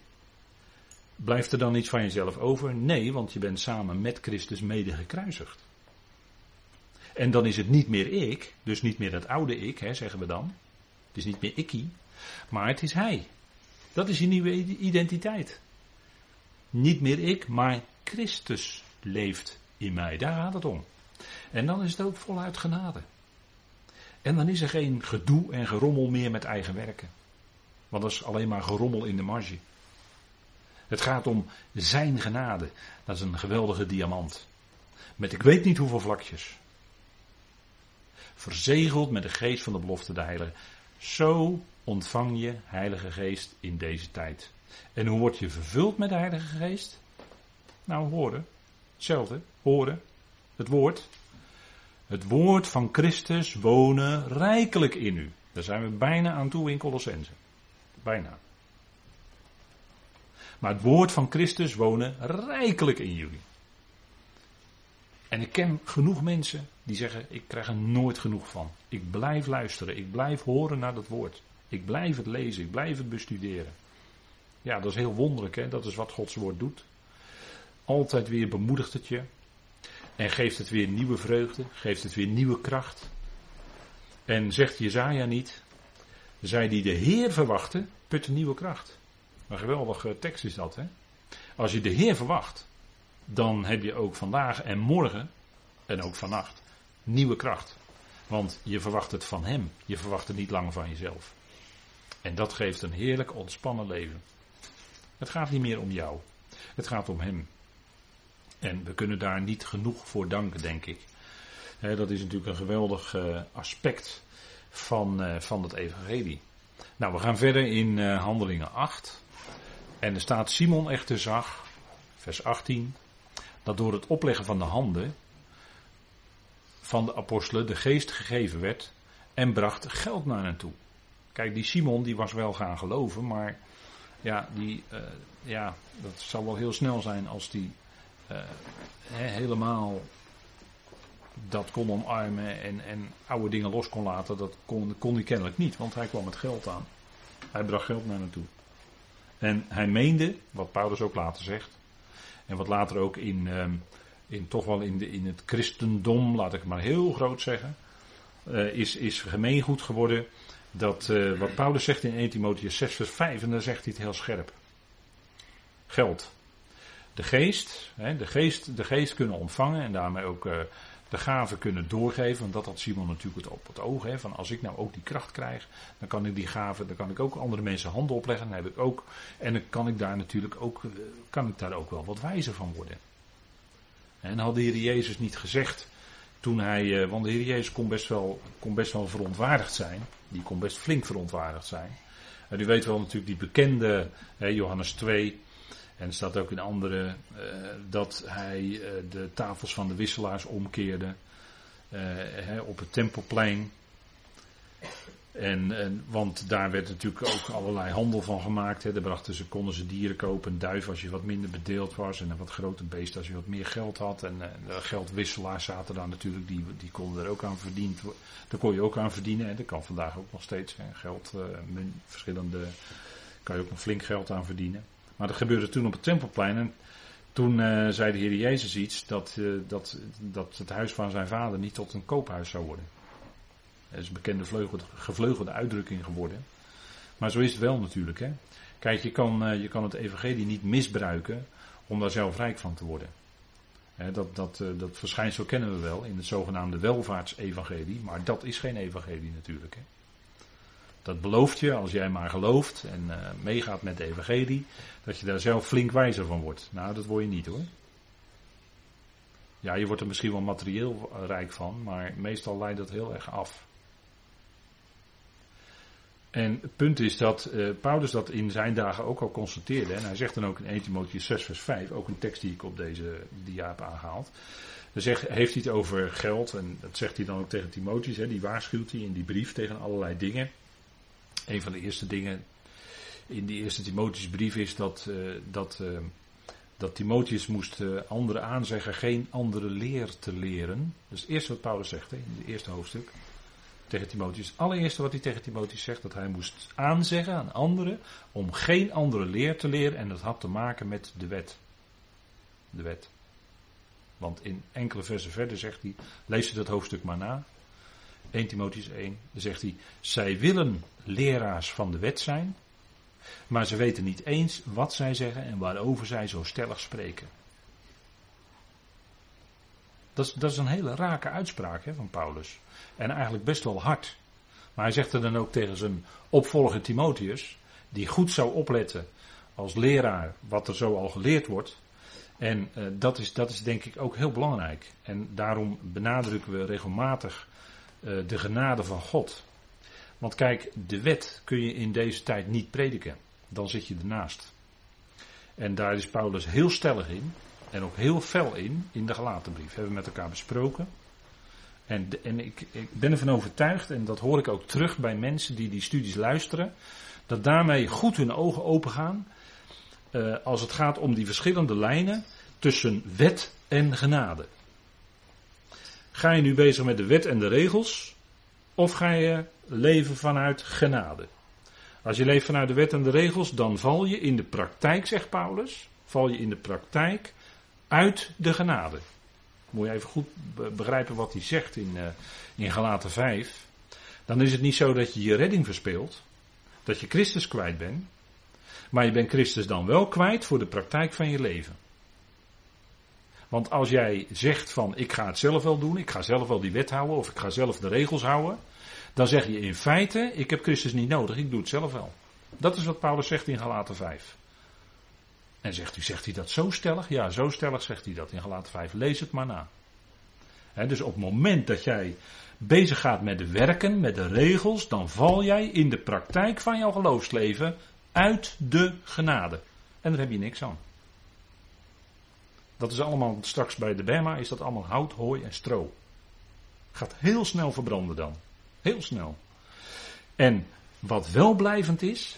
Blijft er dan iets van jezelf over? Nee, want je bent samen met Christus mede gekruisigd. En dan is het niet meer ik, dus niet meer dat oude ik, hè, zeggen we dan. Het is niet meer ikkie, maar het is hij. Dat is je nieuwe identiteit. Niet meer ik, maar Christus leeft in mij. Daar gaat het om. En dan is het ook voluit genade. En dan is er geen gedoe en gerommel meer met eigen werken. Want dat is alleen maar gerommel in de marge. Het gaat om zijn genade. Dat is een geweldige diamant. Met ik weet niet hoeveel vlakjes. Verzegeld met de geest van de belofte de heilige. Zo ontvang je Heilige Geest in deze tijd. En hoe word je vervuld met de Heilige Geest? Nou, horen. Hetzelfde. Horen. Het woord. Het woord van Christus wonen rijkelijk in u. Daar zijn we bijna aan toe in Colossense. Bijna. Maar het woord van Christus wonen rijkelijk in jullie. En ik ken genoeg mensen die zeggen: Ik krijg er nooit genoeg van. Ik blijf luisteren, ik blijf horen naar dat woord. Ik blijf het lezen, ik blijf het bestuderen. Ja, dat is heel wonderlijk, hè? dat is wat Gods woord doet. Altijd weer bemoedigt het je. En geeft het weer nieuwe vreugde, geeft het weer nieuwe kracht. En zegt Jezaja niet, zij die de Heer verwachten, putten nieuwe kracht. Een geweldige tekst is dat, hè? Als je de Heer verwacht, dan heb je ook vandaag en morgen, en ook vannacht, nieuwe kracht. Want je verwacht het van Hem, je verwacht het niet langer van jezelf. En dat geeft een heerlijk ontspannen leven. Het gaat niet meer om jou, het gaat om Hem. En we kunnen daar niet genoeg voor danken, denk ik. dat is natuurlijk een geweldig eh, aspect van, uh, van het evangelie. Nou, we gaan verder in uh, Handelingen 8. En er staat Simon echter zag, vers 18, dat door het opleggen van de handen van de apostelen de geest gegeven werd en bracht geld naar hen toe. Kijk, die Simon die was wel gaan geloven, maar ja, die, uh, ja, dat zal wel heel snel zijn als die uh, helemaal dat kon omarmen en, en oude dingen los kon laten. Dat kon, kon hij kennelijk niet, want hij kwam met geld aan. Hij bracht geld naar naartoe. En hij meende, wat Paulus ook later zegt, en wat later ook in, um, in toch wel in, de, in het christendom, laat ik het maar heel groot zeggen, uh, is, is gemeengoed geworden. Dat uh, wat Paulus zegt in 1 Timotheus 6 vers 5, en daar zegt hij het heel scherp. Geld. De geest, hè, de geest, de geest kunnen ontvangen en daarmee ook uh, de gaven kunnen doorgeven. Want dat had Simon natuurlijk op het oog. Hè, van als ik nou ook die kracht krijg, dan kan ik die gaven, dan kan ik ook andere mensen handen opleggen. Dan heb ik ook, en dan kan ik daar natuurlijk ook, kan ik daar ook wel wat wijzer van worden. En had de Heer Jezus niet gezegd toen hij, want de Heer Jezus kon best wel, kon best wel verontwaardigd zijn. Die kon best flink verontwaardigd zijn. En u weet wel natuurlijk die bekende Johannes 2. En er staat ook in andere uh, dat hij de tafels van de wisselaars omkeerde op het tempelplein. En, en, want daar werd natuurlijk ook allerlei handel van gemaakt. Hè. Daar brachten ze, konden ze dieren kopen, duif als je wat minder bedeeld was. En een wat groter beest als je wat meer geld had. En, geldwisselaars zaten daar natuurlijk, die, die konden er ook aan verdiend Daar kon je ook aan verdienen. En dat kan vandaag ook nog steeds. Geld, uh, verschillende, kan je ook nog flink geld aan verdienen. Maar dat gebeurde toen op het Tempelplein. En toen uh, zei de Heer Jezus iets dat, uh, dat, dat het huis van zijn vader niet tot een koophuis zou worden. Dat is een bekende vleugelde, gevleugelde uitdrukking geworden. Maar zo is het wel natuurlijk. Hè? Kijk, je kan, uh, je kan het evangelie niet misbruiken om daar zelf rijk van te worden. Dat, dat, dat verschijnsel kennen we wel in het zogenaamde welvaartsevangelie. Maar dat is geen evangelie natuurlijk. Hè? Dat belooft je, als jij maar gelooft en uh, meegaat met de evangelie, dat je daar zelf flink wijzer van wordt. Nou, dat word je niet hoor. Ja, je wordt er misschien wel materieel rijk van, maar meestal leidt dat heel erg af. En het punt is dat uh, Paulus dat in zijn dagen ook al constateerde. En hij zegt dan ook in 1 Timotheus 6 vers 5, ook een tekst die ik op deze dia heb aangehaald. Dan zegt, heeft hij het over geld en dat zegt hij dan ook tegen Timotheus. Hè, die waarschuwt hij in die brief tegen allerlei dingen. Een van de eerste dingen in die eerste Timotheusbrief is dat, uh, dat, uh, dat Timotheus moest anderen aanzeggen geen andere leer te leren. Dat is het eerste wat Paulus zegt hè, in het eerste hoofdstuk tegen Timotheus. Het allereerste wat hij tegen Timotheus zegt, dat hij moest aanzeggen aan anderen om geen andere leer te leren. En dat had te maken met de wet. De wet. Want in enkele versen verder zegt hij, lees je dat hoofdstuk maar na. 1 Timotheus 1, dan zegt hij, zij willen leraars van de wet zijn, maar ze weten niet eens wat zij zeggen en waarover zij zo stellig spreken. Dat is, dat is een hele rake uitspraak hè, van Paulus. En eigenlijk best wel hard. Maar hij zegt er dan ook tegen zijn opvolger Timotheus, die goed zou opletten als leraar wat er zo al geleerd wordt. En uh, dat, is, dat is denk ik ook heel belangrijk. En daarom benadrukken we regelmatig uh, de genade van God. Want kijk, de wet kun je in deze tijd niet prediken. Dan zit je ernaast. En daar is Paulus heel stellig in. En ook heel fel in, in de gelaten brief. Hebben we met elkaar besproken. En, en ik, ik, ben ervan overtuigd, en dat hoor ik ook terug bij mensen die die studies luisteren, dat daarmee goed hun ogen open gaan. Uh, als het gaat om die verschillende lijnen tussen wet en genade. Ga je nu bezig met de wet en de regels, of ga je leven vanuit genade? Als je leeft vanuit de wet en de regels, dan val je in de praktijk, zegt Paulus, val je in de praktijk uit de genade. Moet je even goed begrijpen wat hij zegt in, uh, in Galaten 5. Dan is het niet zo dat je je redding verspeelt, dat je Christus kwijt bent, maar je bent Christus dan wel kwijt voor de praktijk van je leven. Want als jij zegt van ik ga het zelf wel doen, ik ga zelf wel die wet houden of ik ga zelf de regels houden, dan zeg je in feite ik heb Christus niet nodig, ik doe het zelf wel. Dat is wat Paulus zegt in Galaten 5. En zegt u, zegt hij dat zo stellig? Ja, zo stellig zegt hij dat in Galaten 5. Lees het maar na. dus op het moment dat jij bezig gaat met de werken, met de regels, dan val jij in de praktijk van jouw geloofsleven uit de genade. En daar heb je niks aan. Dat is allemaal straks bij de Bema, is dat allemaal hout, hooi en stro. Gaat heel snel verbranden dan. Heel snel. En wat wel blijvend is,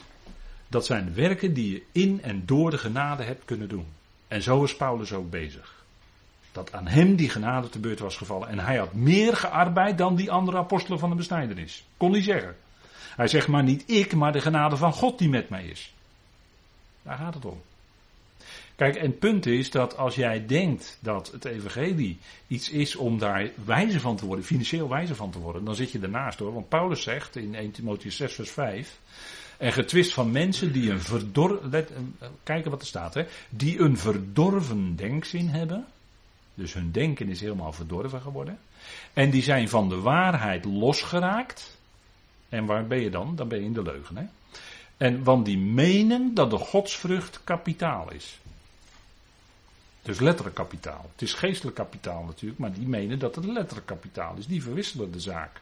dat zijn werken die je in en door de genade hebt kunnen doen. En zo is Paulus ook bezig. Dat aan hem die genade te beurt was gevallen. En hij had meer gearbeid dan die andere apostelen van de besnijdenis. Kon hij zeggen. Hij zegt maar niet ik, maar de genade van God die met mij is. Daar gaat het om. Kijk, en het punt is dat als jij denkt dat het evangelie iets is om daar wijzer van te worden, financieel wijzer van te worden, dan zit je ernaast hoor. Want Paulus zegt in 1 Timotheus 6 vers 5, en getwist van mensen die een verdorven, eh, kijken wat er staat, hè, die een verdorven denkzin hebben. Dus hun denken is helemaal verdorven geworden. En die zijn van de waarheid losgeraakt. En waar ben je dan? Dan ben je in de leugen. Hè? En want die menen dat de godsvrucht kapitaal is. Dus letterlijk kapitaal. Het is geestelijk kapitaal natuurlijk, maar die menen dat het letterlijk kapitaal is. Die verwisselen de zaak.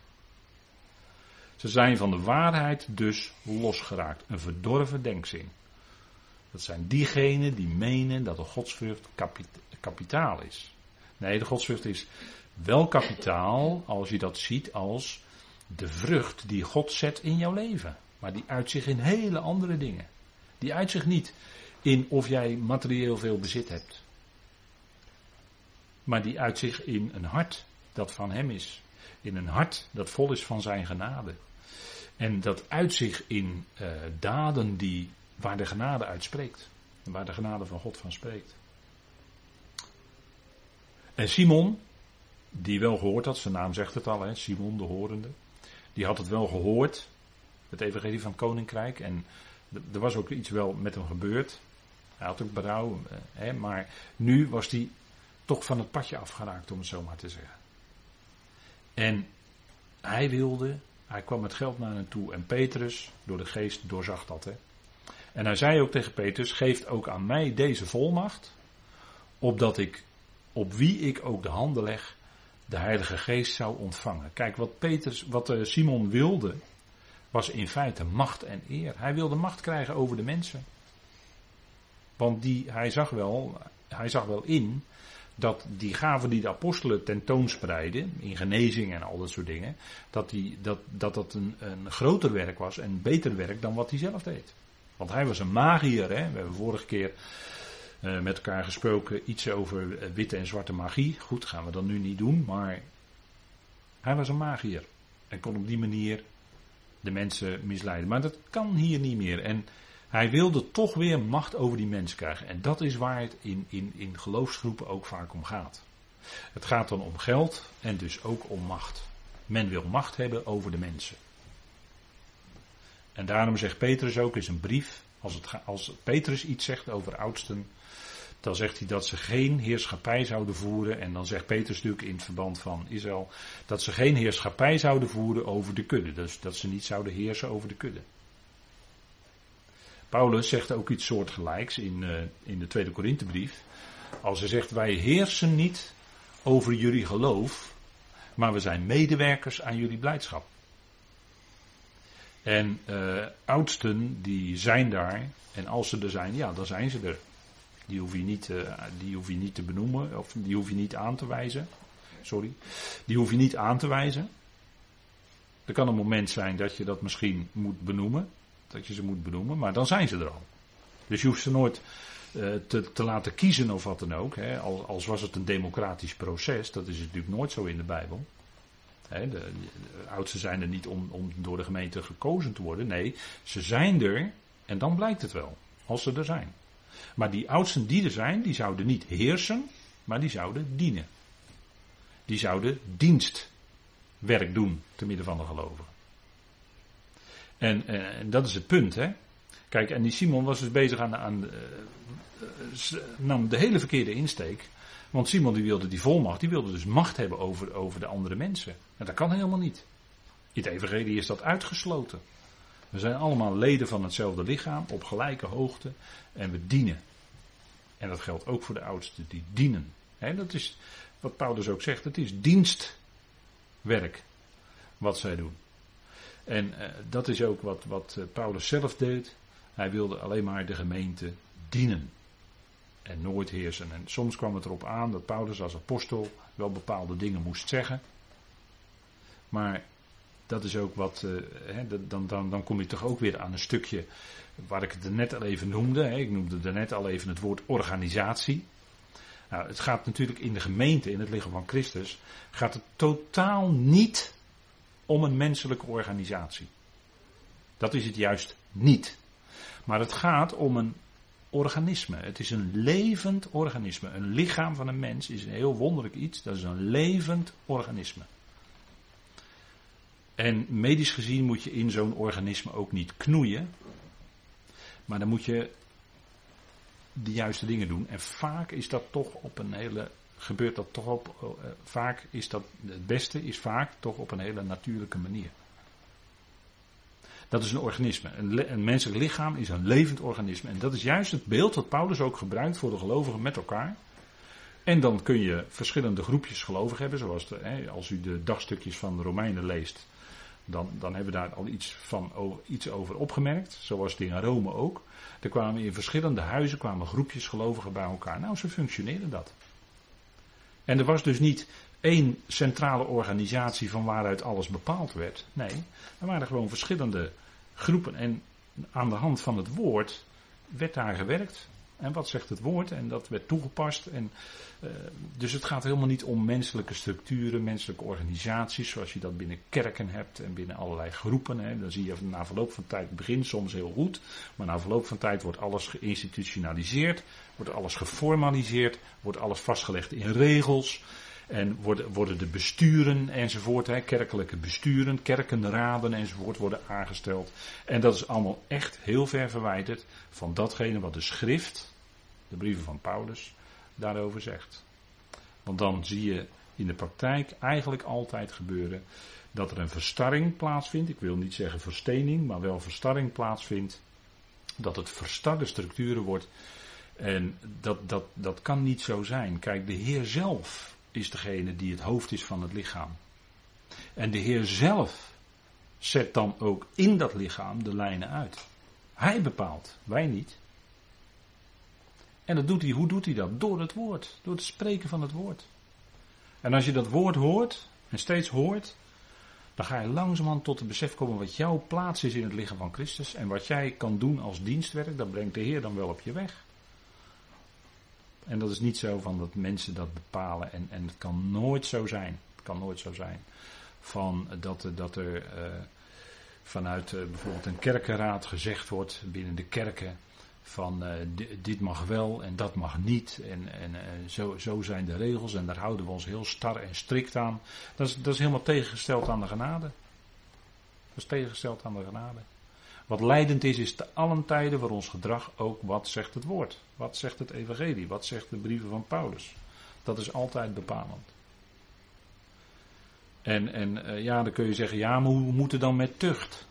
Ze zijn van de waarheid dus losgeraakt. Een verdorven denkzin. Dat zijn diegenen die menen dat de godsvrucht kapitaal is. Nee, de godsvrucht is wel kapitaal als je dat ziet als de vrucht die God zet in jouw leven. Maar die uitzicht in hele andere dingen. Die uitzicht niet in of jij materieel veel bezit hebt. Maar die uitzicht in een hart dat van Hem is. In een hart dat vol is van Zijn genade. En dat uitzicht in uh, daden die, waar de genade uitspreekt. Waar de genade van God van spreekt. En Simon, die wel gehoord had, zijn naam zegt het al, hè, Simon de horende. Die had het wel gehoord, het evangelie van het koninkrijk. En er was ook iets wel met hem gebeurd. Hij had ook berouw, eh, hè, maar nu was hij toch van het padje afgeraakt, om het zo maar te zeggen. En hij wilde hij kwam met geld naar hen toe en Petrus, door de geest, doorzag dat. Hè. En hij zei ook tegen Petrus, geef ook aan mij deze volmacht, opdat ik, op wie ik ook de handen leg, de Heilige Geest zou ontvangen. Kijk, wat, Petrus, wat eh, Simon wilde, was in feite macht en eer. Hij wilde macht krijgen over de mensen. Want die, hij, zag wel, hij zag wel in dat die gaven die de apostelen tentoonspreiden, in genezing en al dat soort dingen, dat die, dat, dat, dat een, een groter werk was en beter werk dan wat hij zelf deed. Want hij was een magier, hè? we hebben vorige keer uh, met elkaar gesproken iets over eh, witte en zwarte magie. Goed, gaan we dat nu niet doen, maar hij was een magier en kon op die manier de mensen misleiden. Maar dat kan hier niet meer. En hij wilde toch weer macht over die mens krijgen. En dat is waar het in, in, in geloofsgroepen ook vaak om gaat. Het gaat dan om geld en dus ook om macht. Men wil macht hebben over de mensen. En daarom zegt Petrus ook in zijn brief, als, het, als Petrus iets zegt over oudsten, dan zegt hij dat ze geen heerschappij zouden voeren. En dan zegt Petrus natuurlijk in het verband van Israël, dat ze geen heerschappij zouden voeren over de kudde. Dus dat ze niet zouden heersen over de kudde. Paulus zegt ook iets soortgelijks in, uh, in de tweede Korinthebrief. Als hij zegt, wij heersen niet over jullie geloof, maar we zijn medewerkers aan jullie blijdschap. En uh, oudsten die zijn daar, en als ze er zijn, ja, dan zijn ze er. Die hoef je niet, die hoef je niet te benoemen, of die hoef je niet aan te wijzen. Sorry. Die hoef je niet aan te wijzen. Er kan een moment zijn dat je dat misschien moet benoemen. Dat je ze moet benoemen, maar dan zijn ze er al. Dus je hoeft ze nooit uh, te, te, laten kiezen of wat dan ook. Hè. Als, als, was het een democratisch proces, dat is natuurlijk nooit zo in de Bijbel. Hè, de, de, oudsten zijn er niet om, om door de gemeente gekozen te worden. Nee, ze zijn er en dan blijkt het wel. Als ze er zijn. Maar die oudsten die er zijn, die zouden niet heersen, maar die zouden dienen. Die zouden dienstwerk doen te midden van de gelovigen. En, en, en dat is het punt, hè. Kijk, en die Simon was dus bezig aan, aan uh, nam de hele verkeerde insteek. Want Simon die wilde die volmacht, die wilde dus macht hebben over, over de andere mensen. En dat kan helemaal niet. In het is dat uitgesloten. We zijn allemaal leden van hetzelfde lichaam, op gelijke hoogte. En we dienen. En dat geldt ook voor de oudsten, die dienen. He, dat is wat Paulus ook zegt, het is dienstwerk wat zij doen. En uh, dat is ook wat, wat Paulus zelf deed. Hij wilde alleen maar de gemeente dienen. En nooit heersen. En soms kwam het erop aan dat Paulus als apostel wel bepaalde dingen moest zeggen. Maar dat is ook wat. Uh, dan, dan, dan kom je toch ook weer aan een stukje. waar ik het net al even noemde. Ik noemde er net al even het woord organisatie. Nou, het gaat natuurlijk in de gemeente, in het lichaam van Christus. gaat het totaal niet om een menselijke organisatie. Dat is het juist niet. Maar het gaat om een organisme. Het is een levend organisme. Een lichaam van een mens is een heel wonderlijk iets. Dat is een levend organisme. En medisch gezien moet je in zo'n organisme ook niet knoeien. Maar dan moet je de juiste dingen doen. En vaak is dat toch op een hele. Gebeurt dat toch op. Uh, vaak is dat. Het beste is vaak toch op een hele natuurlijke manier. Dat is een organisme. Een, menselijk lichaam is een levend organisme. En dat is juist het beeld dat Paulus ook gebruikt voor de gelovigen met elkaar. En dan kun je verschillende groepjes gelovigen hebben. Zoals hè, als u de dagstukjes van de Romeinen leest. Dan, dan hebben we daar al iets, van, iets over opgemerkt. Zoals het in Rome ook. Er kwamen in verschillende huizen kwamen groepjes gelovigen bij elkaar. Nou, zo functioneerde dat. En er was dus niet één centrale organisatie van waaruit alles bepaald werd. Nee, er waren gewoon verschillende groepen. En aan de hand van het woord werd daar gewerkt. En wat zegt het woord? En dat werd toegepast. En, uh, dus het gaat helemaal niet om menselijke structuren, menselijke organisaties, zoals je dat binnen kerken hebt en binnen allerlei groepen. Hè. Dan zie je na verloop van tijd begint soms heel goed, maar na verloop van tijd wordt alles geïnstitutionaliseerd, wordt alles geformaliseerd, wordt alles vastgelegd in regels. En worden, worden de besturen enzovoort, hè, kerkelijke besturen, kerkenraden enzovoort worden aangesteld. En dat is allemaal echt heel ver verwijderd van datgene wat de schrift, de brieven van Paulus, daarover zegt. Want dan zie je in de praktijk eigenlijk altijd gebeuren dat er een verstarring plaatsvindt. Ik wil niet zeggen verstening, maar wel verstarring plaatsvindt. Dat het verstarde structuren wordt. En dat, dat, dat kan niet zo zijn. Kijk, de Heer zelf is degene die het hoofd is van het lichaam. En de Heer zelf zet dan ook in dat lichaam de lijnen uit. Hij bepaalt, wij niet. En dat doet hij, hoe doet hij dat? Door het woord, door het spreken van het woord. En als je dat woord hoort, en steeds hoort, dan ga je langzamerhand tot het besef komen wat jouw plaats is in het lichaam van Christus. En wat jij kan doen als dienstwerk, dat brengt de Heer dan wel op je weg. En dat is niet zo van dat mensen dat bepalen. En, en het kan nooit zo zijn. Het kan nooit zo zijn. Van dat, dat er uh, vanuit uh, bijvoorbeeld een kerkenraad gezegd wordt binnen de kerken. Van uh, dit mag wel en dat mag niet. En, en zo, zo zijn de regels en daar houden we ons heel star en strikt aan. Dat is, dat is helemaal tegengesteld aan de genade. Dat is tegengesteld aan de genade. Wat leidend is, is te allen tijden voor ons gedrag ook wat zegt het woord. Wat zegt het evangelie? Wat zegt de brieven van Paulus? Dat is altijd bepalend. En, en uh, ja, dan kun je zeggen, ja, maar hoe moet het dan met tucht?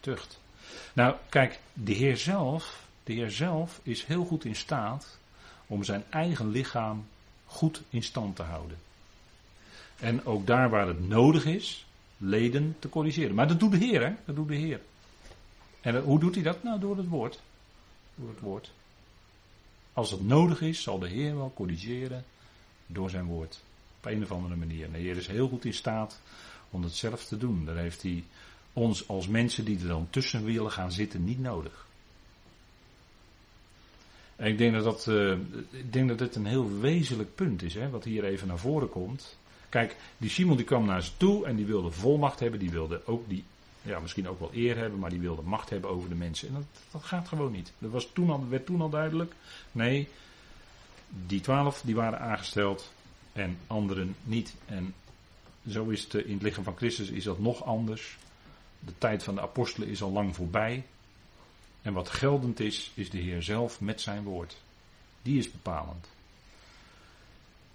Tucht. Nou, kijk, de Heer zelf, de Heer zelf is heel goed in staat om zijn eigen lichaam goed in stand te houden. En ook daar waar het nodig is, leden te corrigeren. Maar dat doet de Heer, hè? Dat doet de Heer. En hoe doet hij dat? Nou, door het woord. Door het woord. als het nodig is, zal de Heer wel corrigeren door zijn woord. Op een of andere manier. de Heer is heel goed in staat om het zelf te doen. Daar heeft hij ons als mensen die er dan tussen willen gaan zitten niet nodig. En ik denk dat dat, uh, ik denk dat dit een heel wezenlijk punt is, hè, wat hier even naar voren komt. Kijk, die Simon die kwam naar ze toe en die wilde volmacht hebben, die wilde ook die, ja, misschien ook wel eer hebben, maar die wilde macht hebben over de mensen. En dat, dat gaat gewoon niet. Dat was toen al, werd toen al duidelijk. Nee, die twaalf die waren aangesteld en anderen niet. En zo is het in het lichaam van Christus is dat nog anders. De tijd van de apostelen is al lang voorbij. En wat geldend is, is de Heer zelf met zijn woord. Die is bepalend.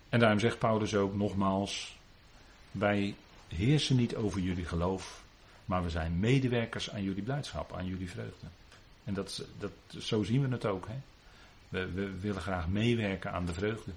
En daarom zegt Paulus ook nogmaals: wij heersen niet over jullie geloof, maar we zijn medewerkers aan jullie blijdschap, aan jullie vreugde. En dat, dat, zo zien we het ook. Hè? We, we willen graag meewerken aan de vreugde.